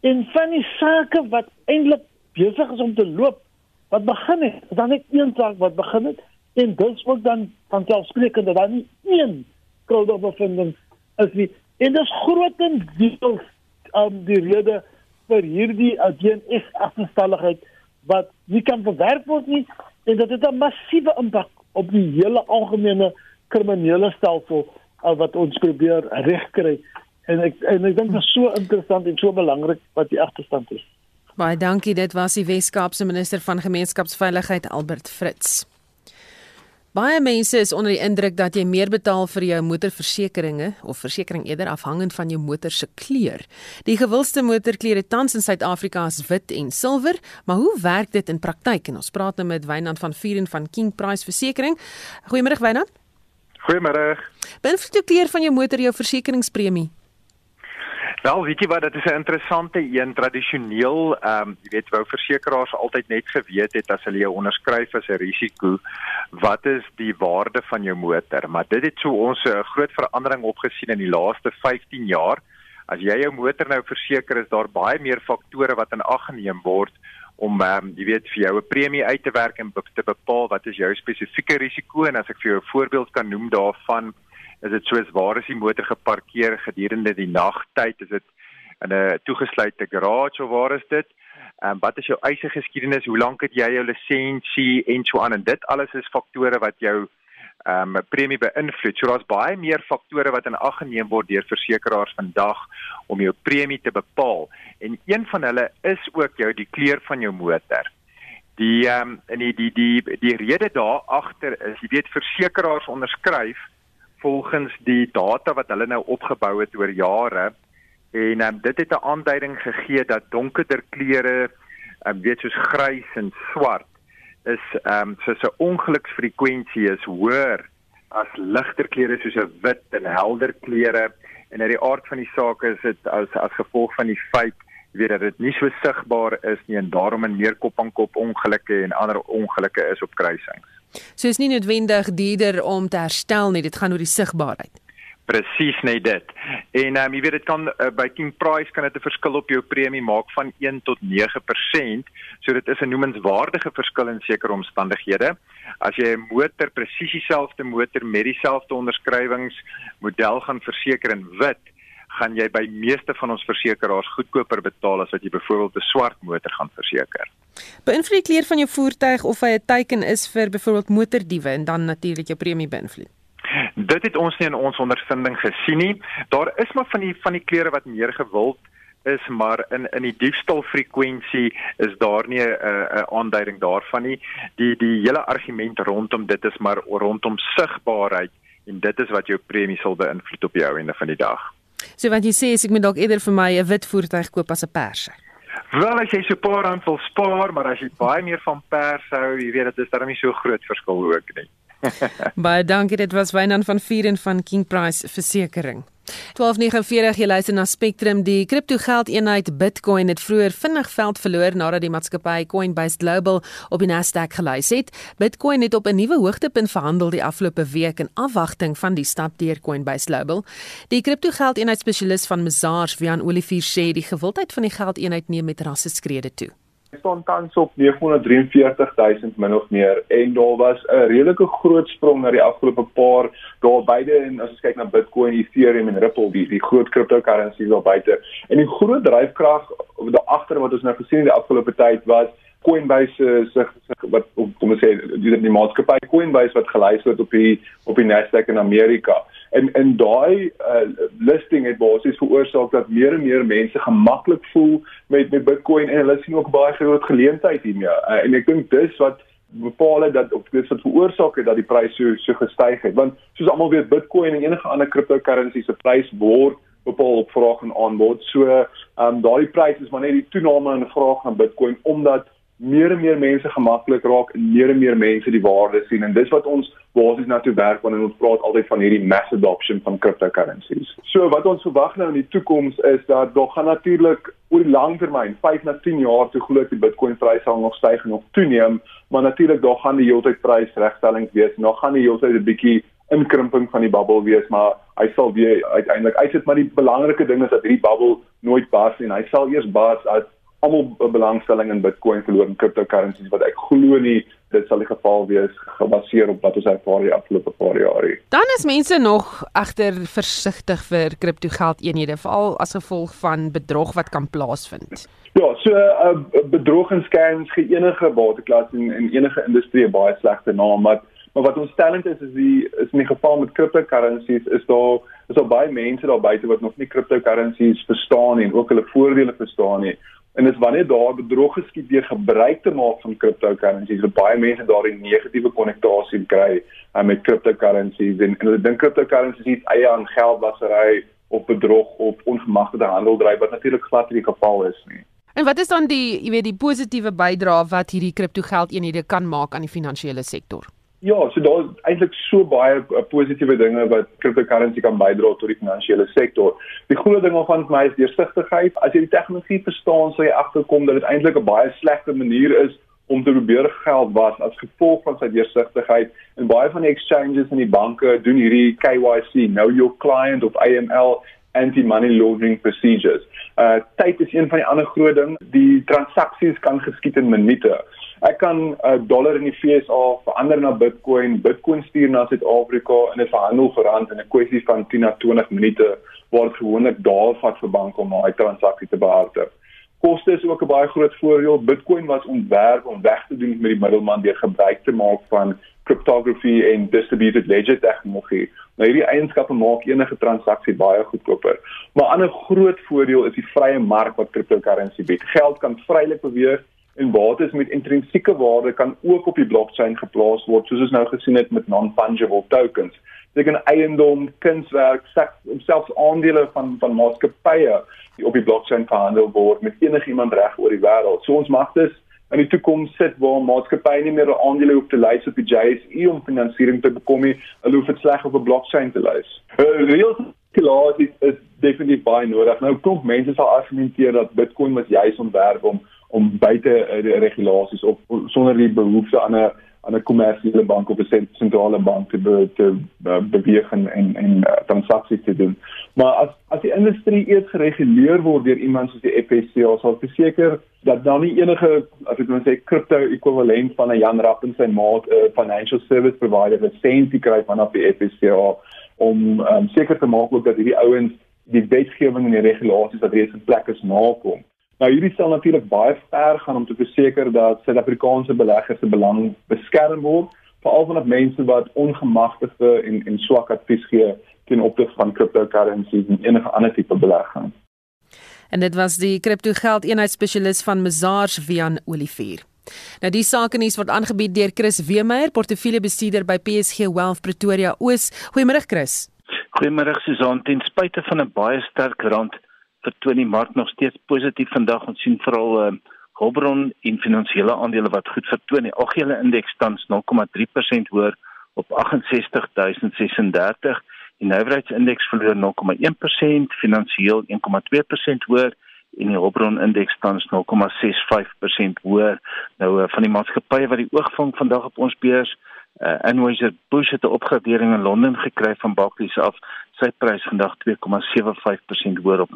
en van die sake wat eintlik besig is om te loop wat begin het is dan net een saak wat begin het en dit word dan van selfsprekend dat daar nie een skuldige bevinding is nie. En dis grootendeels um, die rede vir hierdie uh, DNS agterstalligheid wat nie kan verwerk word nie en dit het 'n massiewe impak op die hele algemene kriminele stelsel uh, wat ons probeer regkry en ek en ek dink dit is so interessant en so belangrik wat die agterstand is. Baie dankie dit was die Wes-Kaapse minister van gemeenskapsveiligheid Albert Fritz. Baie mense is onder die indruk dat jy meer betaal vir jou motorversekerings of versekerings eerder afhangend van jou motor se kleur. Die gewildste motorkleure tans in Suid-Afrika is wit en silwer, maar hoe werk dit in praktyk? En ons praat nou met Wynand van Vuren van King Price Versekering. Goeiemôre Wynand. Goeiemôre. Beïnvloed die kleur van jou motor jou versekeringspremie? Wel, weet jy wat, dit is 'n interessante een. Tradisioneel, ehm, um, jy weet, wou versekerings altyd net geweet het as hulle jou onderskryf as 'n risiko, wat is die waarde van jou motor? Maar dit het so ons 'n uh, groot verandering opgesien in die laaste 15 jaar. As jy jou motor nou verseker, is daar baie meer faktore wat in ag geneem word om um, jy weet vir jou 'n premie uit te werk en te bepaal wat is jou spesifieke risiko en as ek vir jou 'n voorbeeld kan noem daarvan is dit soos waar is die motor geparkeer gedurende die nagtyd is dit in 'n toegesluite garage of waar is dit ehm um, wat is jou eise geskiedenis hoe lank het jy jou lisensie en so aan en dit alles is faktore wat jou ehm um, premie beïnvloed. So daar's baie meer faktore wat in ag geneem word deur versekerings vandag om jou premie te bepaal. En een van hulle is ook jou die kleur van jou motor. Die ehm um, en die die die die rede daar agter is, jy weet versekerings onderskryf volgens die data wat hulle nou opgebou het oor jare en um, dit het 'n aanduiding gegee dat donkerder kleure, um, weet soos grys en swart is ehm um, soos 'n ongeluksfrekwensie is hoër as ligter kleure soos 'n wit en helder kleure en uit die aard van die saak is dit as as gevolg van die feit weet dat dit nie so sigbaar is nie en daarom in meer kop aan kop ongelukke en ander ongelukke is op kruisings. So is nie noodwendig duurder om te herstel nie, dit gaan oor die sigbaarheid. Presies net dit. En ehm um, jy weet dit kan uh, by King Price kan dit 'n verskil op jou premie maak van 1 tot 9%. So dit is 'n noemenswaardige verskil in sekere omstandighede. As jy 'n motor presies dieselfde motor met dieselfde onderskrywings model gaan verseker in wit, gaan jy by meeste van ons versekeraars goedkoper betaal as wat jy byvoorbeeld 'n swart motor gaan verseker. Beïnvloed die kleur van jou voertuig of hy 'n teiken is vir byvoorbeeld motordiewe en dan natuurlik jou premie beïnvloed. Dit het ons nie in ons ondervinding gesien nie. Daar is maar van die van die klere wat meer gewild is, maar in in die diefstalfrekwensie is daar nie 'n 'n aanduiding daarvan nie. Die die hele argument rondom dit is maar rondom sigbaarheid en dit is wat jou premie sal beïnvloed op jou einde van die dag. So wat jy sê is ek moet dalk eerder vir my 'n wit voertuig koop as 'n perse. Wel as jy so 'n paar rand wil spaar, maar as jy baie meer van pers hou, jy weet dit is darem nie so groot verskil ook nie. Baie dankie, dit was Wynand van Vieren van King Price Versekering. 1249 jy luister na Spectrum die kriptogeldeenheid Bitcoin het vroeër vinnig veld verloor nadat die maatskappy Coinbase Global op die Nasdaq gelys het. Bitcoin het op 'n nuwe hoogtepunt verhandel die afgelope week in afwagting van die stap deur Coinbase Global. Die kriptogeldeenheid spesialis van Mazars, Wian Olivier sê die gewildheid van die geldeenheid neem met rasse skrede toe staan tans op 943000 min of meer en daar was 'n redelike groot sprong na die afgelope paar daar beide en as ons kyk na Bitcoin, Ethereum en Ripple die die groot cryptocurrencies daar buite. En die groot dryfkrag daar agter wat ons nou gesien het die afgelope tyd was Coinbase se wat kom ons sê die, die maatskappy Coinbase wat gelys word op die op die Nasdaq in Amerika en en daai uh, listing het basies veroorsaak dat meer en meer mense gemaklik voel met met Bitcoin en hulle sien ook baie groot geleentheid hiermee. Uh, en ek dink dis wat bepaal het dat of dis wat veroorsaak het dat die prys so so gestyg het. Want soos almal weet Bitcoin en enige ander cryptocurrency se prys word bepaal op vraag en aanbod. So ehm um, daai prys is maar net die toename in vraag na Bitcoin omdat meer en meer mense gemaklik raak en meer en meer mense die waarde sien en dis wat ons basies na toe werk wanneer ons praat altyd van hierdie mass adoption van cryptocurrencies. So wat ons verwag nou in die toekoms is dat daar gaan natuurlik oor die lang termyn, 5 na 10 jaar toe glo ek die Bitcoin prys sal nog styg en nog toeneem, maar natuurlik daar gaan die heeltyd prysregstellings wees. Nou gaan die heeltyd 'n bietjie inkrimping van die bubble wees, maar hy sal weer uiteindelik uitsit maar die belangrike ding is dat hierdie bubble nooit bars nie. Hy sal eers bars as almal belangstelling in Bitcoin verloor en cryptocurrencies wat ek glo nie dit sal die geval wees gebaseer op wat ons ervaar die afgelope paar jaar hier. Dan is mense nog egter versigtig vir kriptogeldeenhede veral as gevolg van bedrog wat kan plaasvind. Ja, so 'n uh, eh, bedrog en scams gee enige bateklas en, en enige industrie baie slegte naam, maar maar wat ons stellend is is die is in die geval met cryptocurrencies is daar is daar baie mense daar buite wat nog nie cryptocurrencies verstaan en ook hulle voordele verstaan nie. En dis wanneer daar bedrog geskied deur gebruik te maak van cryptocurrencies, dat baie mense daardie negatiewe konnektasie kry uh, met cryptocurrencies en, en hulle dink cryptocurrencies is eie aan geldwasery of bedrog of ongemagtigde handel dryf wat natuurlik glad nie die geval is nie. En wat is dan die, jy weet, die positiewe bydrae wat hierdie kriptogeldeenhede kan maak aan die finansiële sektor? Ja, so daar is eintlik so baie uh, positiewe dinge wat cryptocurrency kan bydra tot die finansiële sektor. Die groot ding van my is deursigtigheid. As jy die tegnologie verstaan, sal jy agterkom dat dit eintlik 'n baie slegte manier is om te probeer geld was as gevolg van sy deursigtigheid. En baie van die exchanges en die banke doen hierdie KYC, know your client of AML anti-money laundering procedures. Uh tyd is een van die ander groot ding. Die transaksies kan geskied in minute. Ek kan 'n uh, dollar in die FSA verander na Bitcoin, Bitcoin stuur na Suid-Afrika en dit verhandel vir rand in 'n kwessie van 10 na 20 minute waar dit gewoonlik dae vat vir banke om daai transaksie te behartig. Koste is ook 'n baie groot voordeel. Bitcoin was ontwerp om weg te doen met die middelman deur gebruik te maak van cryptography en distributed ledger tegnologie. Nou hierdie eienskappe maak enige transaksie baie goedkoper. Maar 'n ander groot voordeel is die vrye mark wat cryptocurrency bied. Geld kan vrylik beweeg en bates met intrinsieke waarde kan ook op die blockchain geplaas word soos ons nou gesien het met non-fungible tokens. Dit kan eiendom, kunswerk, selfs aandele van van maatskappye op die blockchain verhandel word met enigiemand reg oor die wêreld. So ons mag dus in die toekoms sit waar maatskappye nie meer aandele hoef te lys op die JSE om finansiering te bekom nie, hulle hoef dit slegs op 'n blockchain te lys. Uh, real klaar is, is definitief baie nodig. Nou kom mense sal argumenteer dat Bitcoin was juis ontwerp om om buite uh, die regulasies op sonder die behoefte aan 'n aan 'n kommersiële bank of 'n sentrale bank te be, te uh, beweeg en en, en uh, transaksies te doen. Maar as as die industrie eers gereguleer word deur iemand soos die FSC, sal verseker dat daar nie enige as ek moet sê kripto ekwivalent van 'n Jan Rapp en sy maat 'n uh, financial service provider lisensie kry vanaf die FSC om um, seker te maak ook dat hierdie ouens die wetgewing en die regulasies wat reeds in plek is nakom. Nou hierdie sal natuurlik baie ver gaan om te verseker dat Suid-Afrikaanse beleggers se belang beskerm word, veral van mense wat ongemagtigde en en swak advies gee teen opsigte van cryptocurrencies en enige ander tipe belegging. En dit was die kriptogeld eenheidsspesialis van Mazars Vian Olivier. Nou die sake nuus word aangebied deur Chris Wemeyer, portefeuljebestuurder by PSG Wealth Pretoria Oos. Goeiemôre Chris. Goeiemôre Susan, ten spyte van 'n baie sterk rand vertoon die mark nog steeds positief vandag. Ons sien veral uh, Hulbron en finansiële aandele wat goed vertoon. Die algehele indeks tans 0,3% hoër op 68036. Die nywerheidsindeks verloor 0,1%, finansiëel 1,2% hoër en die Hulbron indeks tans 0,65% hoër. Nou uh, van die maatskappye wat die oog vang vandag op ons beurs uh, Anheuser Busch het 'n opgradering in Londen gekry van Barclays af. Sy prys vandag 2,75% hoër op R970.65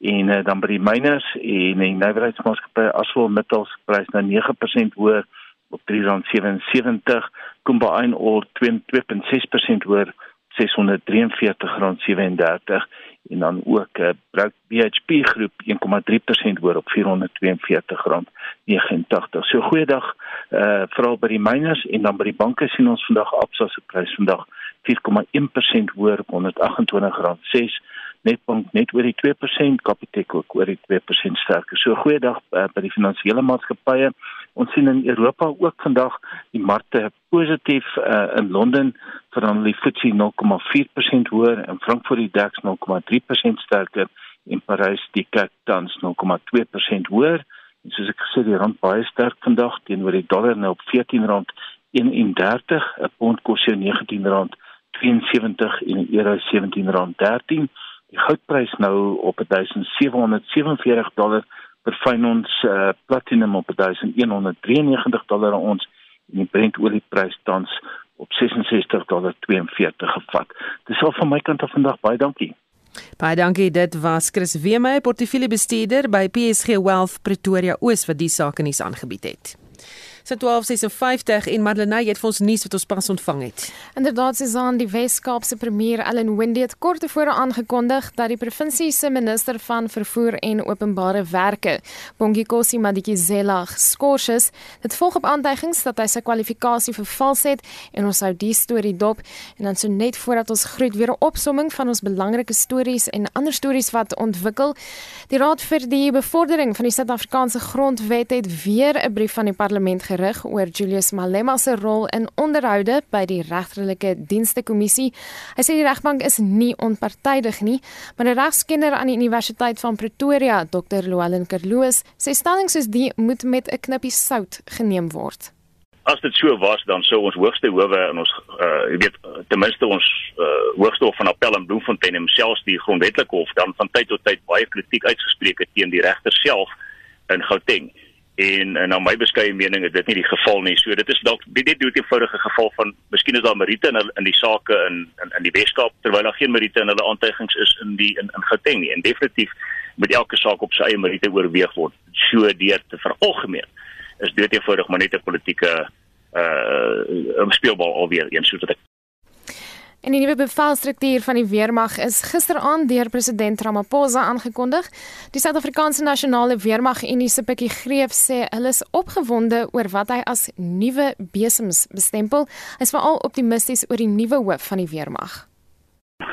en uh, dan by die miners en die nywerheidsmaatskappy Aswell Metals prys nou 9% hoër op R3.77. Kumba Iron Ore 2.6% hoër R643.37 en dan ook uh, BHP groep 1,3% hoër op R442.89. So goeiedag uh veral by die miners en dan by die banke sien ons vandag Absa se prys vandag 4,1% hoër op R128.06 Netbank net oor die 2%, Capitec ook oor die 2% sterker. So goeiedag uh, by die finansiële maatskappye. Ons sien in Europa ook vandag die markte positief uh, in Londen verhandel die FTSE 0,4% hoër en Frankfurt die DAX 0,3% sterker en Parys die CAC tans 0,2% hoër. En soos ek gesê die rand baie sterk vandag teenoor die dollar nou op R14.31, 'n pond kos jou R19.72 en 'n euro R17.13 die goudprys nou op 1747 dollar per fyn ons uh, platinum op 1193 dollar aan ons en die Brent olieprys tans op 66 dollar 42 gevat. Dis al van my kant af vandag baie dankie. Baie dankie. Dit was Chris Weemeyer, portefeuljebestuurder by PSG Wealth Pretoria Oos wat die sake nuus aangebied het. So 12:56 en Madeleine het vir ons nuus wat ons pas ontvang het. Inderdaad, Susan, die Wes-Kaapse premier Ellen Wendy het kort tevore aangekondig dat die provinsie se minister van vervoer en openbare werke, Bongikosi Madikizela, geskort is. Dit volg op aanduigings dat hy sy kwalifikasie vervals het en ons sou die storie dop en dan so net voordat ons groet weer 'n opsomming van ons belangrike stories en ander stories wat ontwikkel. Die Raad vir die Bevordering van die Suid-Afrikaanse Grondwet het weer 'n brief van die parlement gerig oor Julius Malema se rol in onderhoude by die regterlike dienste kommissie. Hy sê die regbank is nie onpartydig nie, maar 'n regskenner aan die Universiteit van Pretoria, Dr. Llewellyn Kerloos, sê stellings soos die moet met 'n knippie sout geneem word. As dit so was, dan sou ons hoogste howe in ons uh jy weet ten minste ons uh hoogste hof van appel in Bloemfontein homself die grondwetlike hof dan van tyd tot tyd baie kritiek uitgespreek het teen die regter self in Gauteng en, na my beskeie mening is dit nie die geval nie. So dit is dalk net net 'n eenvoudige geval van miskien is daar meriete in in die sake in in in die Weskaap terwyl daar geen meriete in hulle aantuigings is in die in in Gauteng nie. En definitief moet elke saak op sy eie meriete oorweeg word. So deur te veralgemeen is dit eenvoudig maar net 'n politieke uh 'n speelbal alweer eens soos wat ek En die nuwe bevelstruktuur van die weermag is gisteraand deur president Ramaphosa aangekondig. Die Suid-Afrikaanse Nasionale Weermag Unie se Pikkie Greef sê hulle is opgewonde oor wat hy as nuwe besems bestempel. Hy is veral optimisties oor die nuwe hoof van die weermag.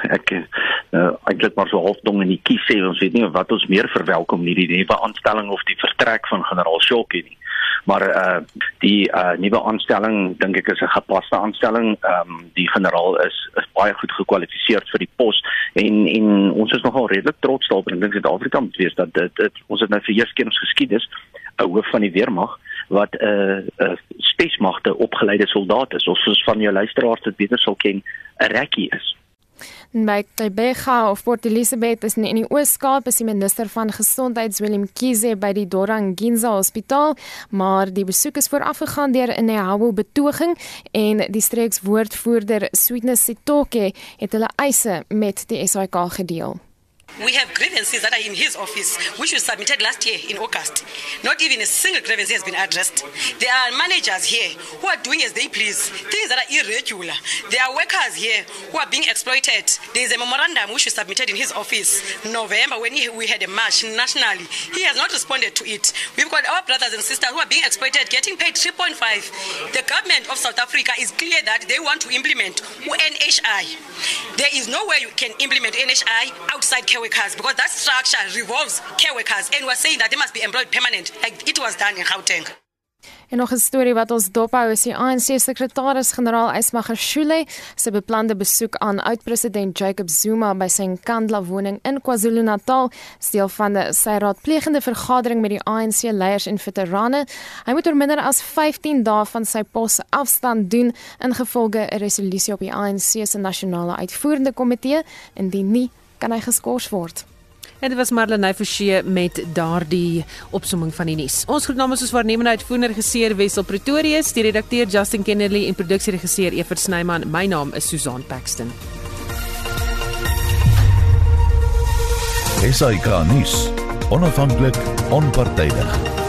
Ek uh, eintlik maar so halfdong in die kies sê ons weet nie wat ons meer verwelkom nie die nuwe aanstelling of die vertrek van generaal Shokkie nie maar uh die uh nuwe aanstelling dink ek is 'n gepaste aanstelling. Ehm um, die generaal is is baie goed gekwalifiseer vir die pos en en ons is nogal redelik trots daarop en dink Suid-Afrika moet weet dat dit, dit ons het nou vir eers keer ons geskiedenis 'n hoof van die weermag wat 'n uh, 'n uh, spesmagte opgeleide soldaat is of soos van jou luisteraars dit beter sal ken 'n rekkie is. By Tybega of Port Elizabeth is in die Oos-Kaap is die minister van gesondheid Willem Kize by die Doranginza Hospitaal, maar die besoek is voorafgegaan deur 'n Nehawo betoging en die streekswoordvoerder Sweetness Sitoke het hulle eise met die SAK gedeel. We have grievances that are in his office, which we submitted last year in August. Not even a single grievance has been addressed. There are managers here who are doing as they please, things that are irregular. There are workers here who are being exploited. There is a memorandum which we submitted in his office November when he, we had a march nationally. He has not responded to it. We've got our brothers and sisters who are being exploited, getting paid 3.5. The government of South Africa is clear that they want to implement NHI. There is no way you can implement NHI outside care workers because that structure revolves care workers and we're saying that they must be employed permanent like it was done in Gauteng. En nog 'n storie wat ons dophou is die ANC sekretaris-generaal Ysmacher Shule se beplande besoek aan oud-president Jacob Zuma by sy Nkandla woning in KwaZulu-Natal, deel van sy raadplegende vergadering met die ANC leiers en veterane. Hy moet oor minder as 15 dae van sy pos afstand doen ingevolge 'n resolusie op die ANC se nasionale uitvoerende komitee, indien nie kan hy geskort word. En dit was Marlene Forsie met daardie opsomming van die nuus. Ons groet namens ons waarnemende uitvoerende regisseur Wessel Pretorius, die redakteur Justin Kennedy en produksieregisseur Evert Snyman. My naam is Susan Paxton. Esai Kahnis, onafhanklik, onpartydig.